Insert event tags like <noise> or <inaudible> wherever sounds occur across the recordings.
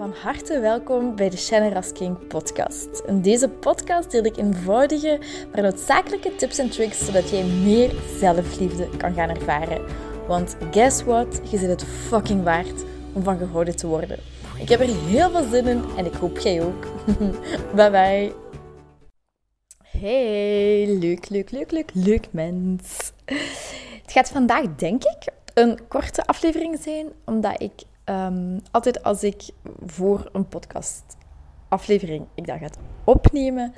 Van harte welkom bij de Shannon Rasking podcast. In deze podcast deel ik eenvoudige, maar noodzakelijke tips en tricks zodat jij meer zelfliefde kan gaan ervaren. Want guess what? Je zit het fucking waard om van gehouden te worden. Ik heb er heel veel zin in en ik hoop jij ook. <laughs> bye bye. Hey, leuk, leuk, leuk, leuk, leuk mens. Het gaat vandaag, denk ik, een korte aflevering zijn, omdat ik Ehm, altijd als ik voor een podcast aflevering ik dat ga opnemen,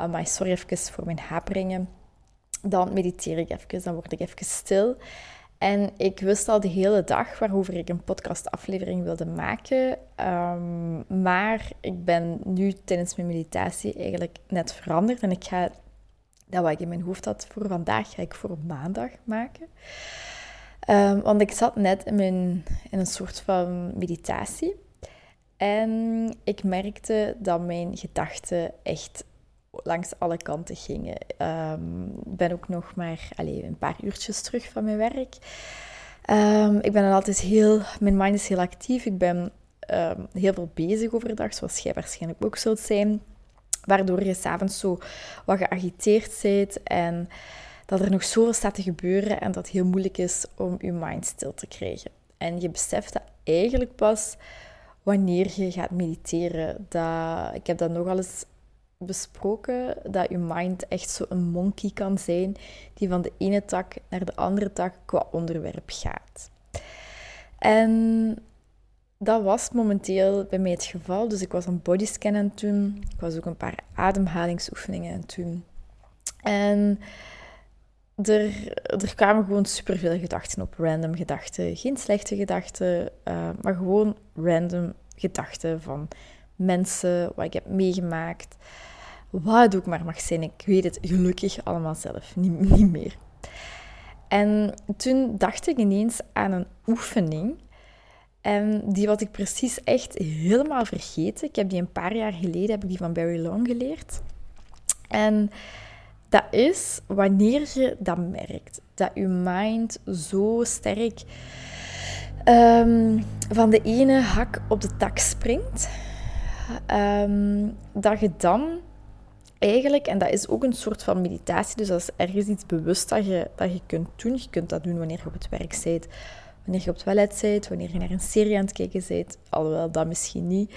uh, maar sorry even voor mijn haperingen, dan mediteer ik even, dan word ik even stil. En ik wist al de hele dag waarover ik een podcastaflevering wilde maken. Ehm, maar ik ben nu tijdens mijn meditatie eigenlijk net veranderd. En ik ga dat wat ik in mijn hoofd had voor vandaag, ga ik voor maandag maken. Um, want ik zat net in, mijn, in een soort van meditatie. En ik merkte dat mijn gedachten echt langs alle kanten gingen. Ehm, ik ben ook nog maar allez, een paar uurtjes terug van mijn werk. Um, ik ben altijd heel... Mijn mind is heel actief. Ik ben heel veel bezig overdag, zoals jij waarschijnlijk ook zult zijn. Waardoor je s'avonds zo wat geagiteerd bent en dat er nog zoveel staat te gebeuren en dat het heel moeilijk is om je mind stil te krijgen. En je beseft dat eigenlijk pas wanneer je gaat mediteren. Dat, ik heb dat nogal eens besproken, dat je mind echt zo een monkey kan zijn die van de ene tak naar de andere tak qua onderwerp gaat. En dat was momenteel bij mij het geval. Dus ik was een bodyscan aan het doen. Ik was ook een paar ademhalingsoefeningen aan het doen. En er, er kwamen gewoon superveel gedachten op, random gedachten. Geen slechte gedachten, uh, maar gewoon random gedachten van mensen, wat ik heb meegemaakt. Wat ook maar mag zijn, ik weet het gelukkig allemaal zelf niet, <laughs> niet meer. En toen dacht ik ineens aan een oefening. En die wat ik precies echt helemaal vergeten. Ik heb die een paar jaar geleden heb ik die van Barry Long geleerd. En dat is wanneer je dat merkt. Dat je mind zo sterk um, van de ene hak op de tak springt. Um, dat je dan eigenlijk, en dat is ook een soort van meditatie, dus dat is ergens iets bewust dat je, dat je kunt doen. Je kunt dat doen wanneer je op het werk bent, wanneer je op het toilet bent, wanneer je naar een serie aan het kijken bent, alhoewel dat misschien niet.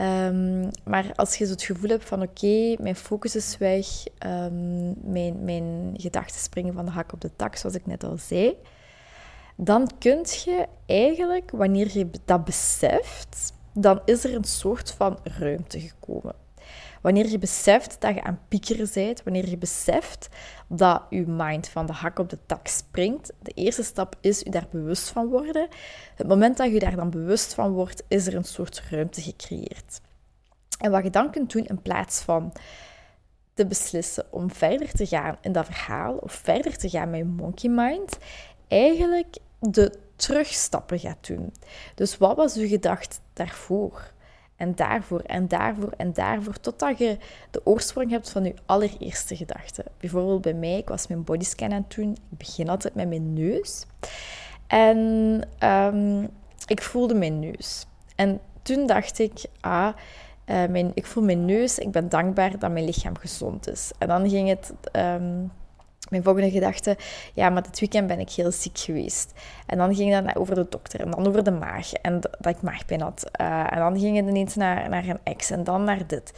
Um, maar als je zo het gevoel hebt van oké, mijn focus is weg, um, mijn, mijn gedachten springen van de hak op de tak, zoals ik net al zei, dan kun je eigenlijk, wanneer je dat beseft, dan is er een soort van ruimte gekomen. Wanneer je beseft dat je aan piekeren bent, wanneer je beseft dat je mind van de hak op de tak springt, de eerste stap is je daar bewust van worden. Het moment dat je daar dan bewust van wordt, is er een soort ruimte gecreëerd. En wat je dan kunt doen in plaats van te beslissen om verder te gaan in dat verhaal of verder te gaan met je monkey mind, eigenlijk de terugstappen gaat doen. Dus wat was je gedacht daarvoor? En daarvoor en daarvoor en daarvoor, totdat je de oorsprong hebt van je allereerste gedachte. Bijvoorbeeld bij mij, ik was mijn bodyscan aan het doen. Ik begin altijd met mijn neus. En um, ik voelde mijn neus. En toen dacht ik, ah, uh, mijn, ik voel mijn neus, ik ben dankbaar dat mijn lichaam gezond is. En dan ging het... Um, mijn volgende gedachte, ja, maar dit weekend ben ik heel ziek geweest. En dan ging dat over de dokter en dan over de maag en dat ik maagpijn had. Uh, en dan ging het ineens naar, naar een ex en dan naar dit.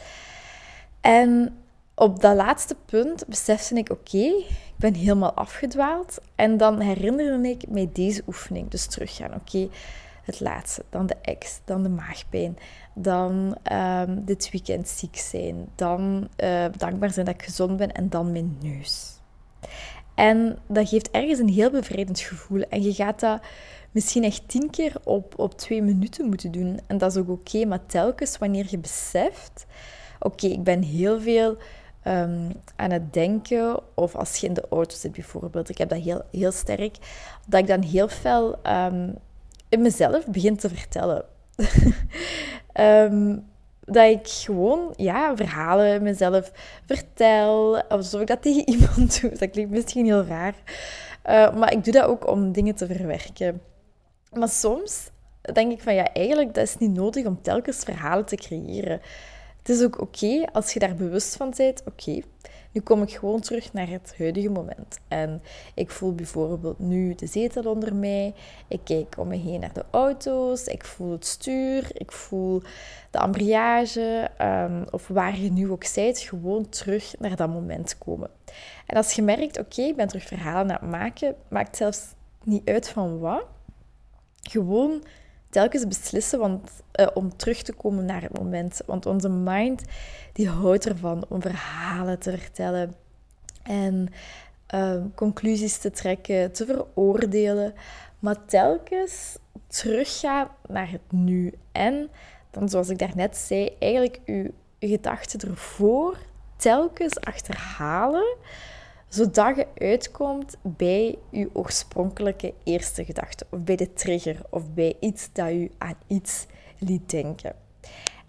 En op dat laatste punt besefte ik, oké, ik ben helemaal afgedwaald. En dan herinnerde ik mij deze oefening. Dus teruggaan, oké, het laatste. Dan de ex, dan de maagpijn. Dan um, dit weekend ziek zijn. Dan uh, dankbaar zijn dat ik gezond ben. En dan mijn neus. En dat geeft ergens een heel bevrijdend gevoel. En je gaat dat misschien echt tien keer op, op twee minuten moeten doen. En dat is ook oké, maar telkens wanneer je beseft... Oké, ik ben heel veel um, aan het denken. Of als je in de auto zit bijvoorbeeld. Ik heb dat heel, heel sterk. Dat ik dan heel veel um, in mezelf begin te vertellen. um, <laughs> dat ik gewoon ja, verhalen mezelf vertel. Alsof ik dat tegen <laughs> iemand doe. Dat klinkt misschien heel raar. Uh, maar ik doe dat ook om dingen te verwerken. Maar soms denk ik van ja, eigenlijk dat is niet nodig om telkens verhalen te creëren. Het is ook oké als je daar bewust van bent. Oké, nu kom ik gewoon terug naar het huidige moment. En ik voel bijvoorbeeld nu de zetel onder mij. Ik kijk om me heen naar de auto's. Ik voel het stuur. Ik voel de ambriage. Um, of waar je nu ook bent, gewoon terug naar dat moment komen. En als je merkt, oké, ik ben terug verhalen aan het maken, maakt zelfs niet uit van wat. Gewoon telkens beslissen want, uh, om terug te komen naar het moment. Want onze mind die houdt ervan om verhalen te vertellen en uh, conclusies te trekken, te veroordelen. Maar telkens teruggaan naar het nu. En dan, zoals ik daarnet zei, eigenlijk je gedachten ervoor telkens achterhalen zodat je uitkomt bij je oorspronkelijke eerste gedachte, of bij de trigger, of bij iets dat je aan iets liet denken.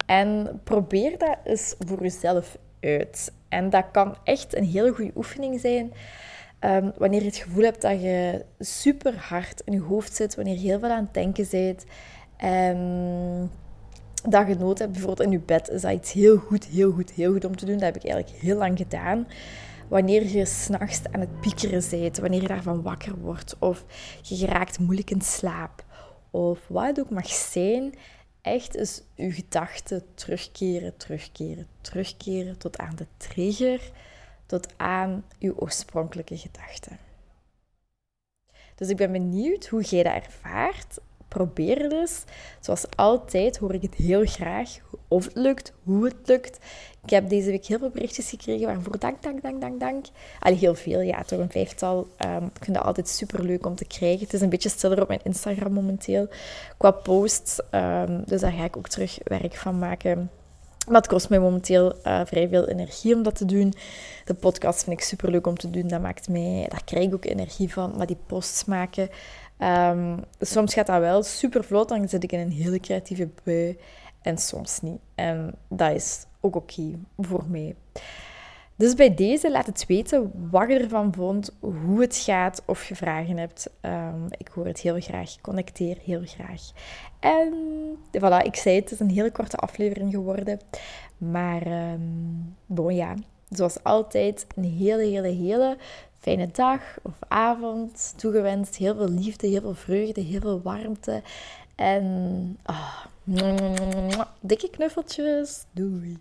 En probeer dat eens voor jezelf uit. En dat kan echt een hele goede oefening zijn. Um, wanneer je het gevoel hebt dat je super hard in je hoofd zit, wanneer je heel veel aan het denken bent. En dat je nood hebt, bijvoorbeeld in je bed, is dat iets heel goed, heel goed, heel goed om te doen. Dat heb ik eigenlijk heel lang gedaan wanneer je s'nachts aan het piekeren bent, wanneer je daarvan wakker wordt, of je geraakt moeilijk in slaap, of wat het ook mag zijn, echt is je gedachten terugkeren, terugkeren, terugkeren tot aan de trigger, tot aan je oorspronkelijke gedachten. Dus ik ben benieuwd hoe jij dat ervaart probeer dus. Zoals altijd hoor ik het heel graag of het lukt, hoe het lukt. Ik heb deze week heel veel berichtjes gekregen waarvoor dank, dank, dank, dank, dank. Al heel veel, ja, toch een vijftal. Um, ik vind dat altijd super leuk om te krijgen. Het is een beetje stiller op mijn Instagram momenteel qua posts. Um, dus daar ga ik ook terug werk van maken. Maar het kost mij momenteel uh, vrij veel energie om dat te doen. De podcast vind ik super leuk om te doen. Dat maakt mij, daar krijg ik ook energie van. Maar die posts maken, Um, soms gaat dat wel super vlot, dan zit ik in een hele creatieve bui. En soms niet. En dat is ook oké voor mij. Dus bij deze laat het weten wat je ervan vond, hoe het gaat, of je vragen hebt. Um, ik hoor het heel graag. Connecteer heel graag. En voilà, ik zei het, het is een hele korte aflevering geworden. Maar um, bon ja, zoals altijd, een hele, hele, hele fijne dag of avond toegewenst. Heel veel liefde, heel veel vreugde, heel veel warmte. En oh, dikke knuffeltjes. Doei.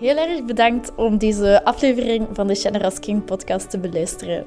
Heel erg bedankt om deze aflevering van de Generous King podcast te beluisteren.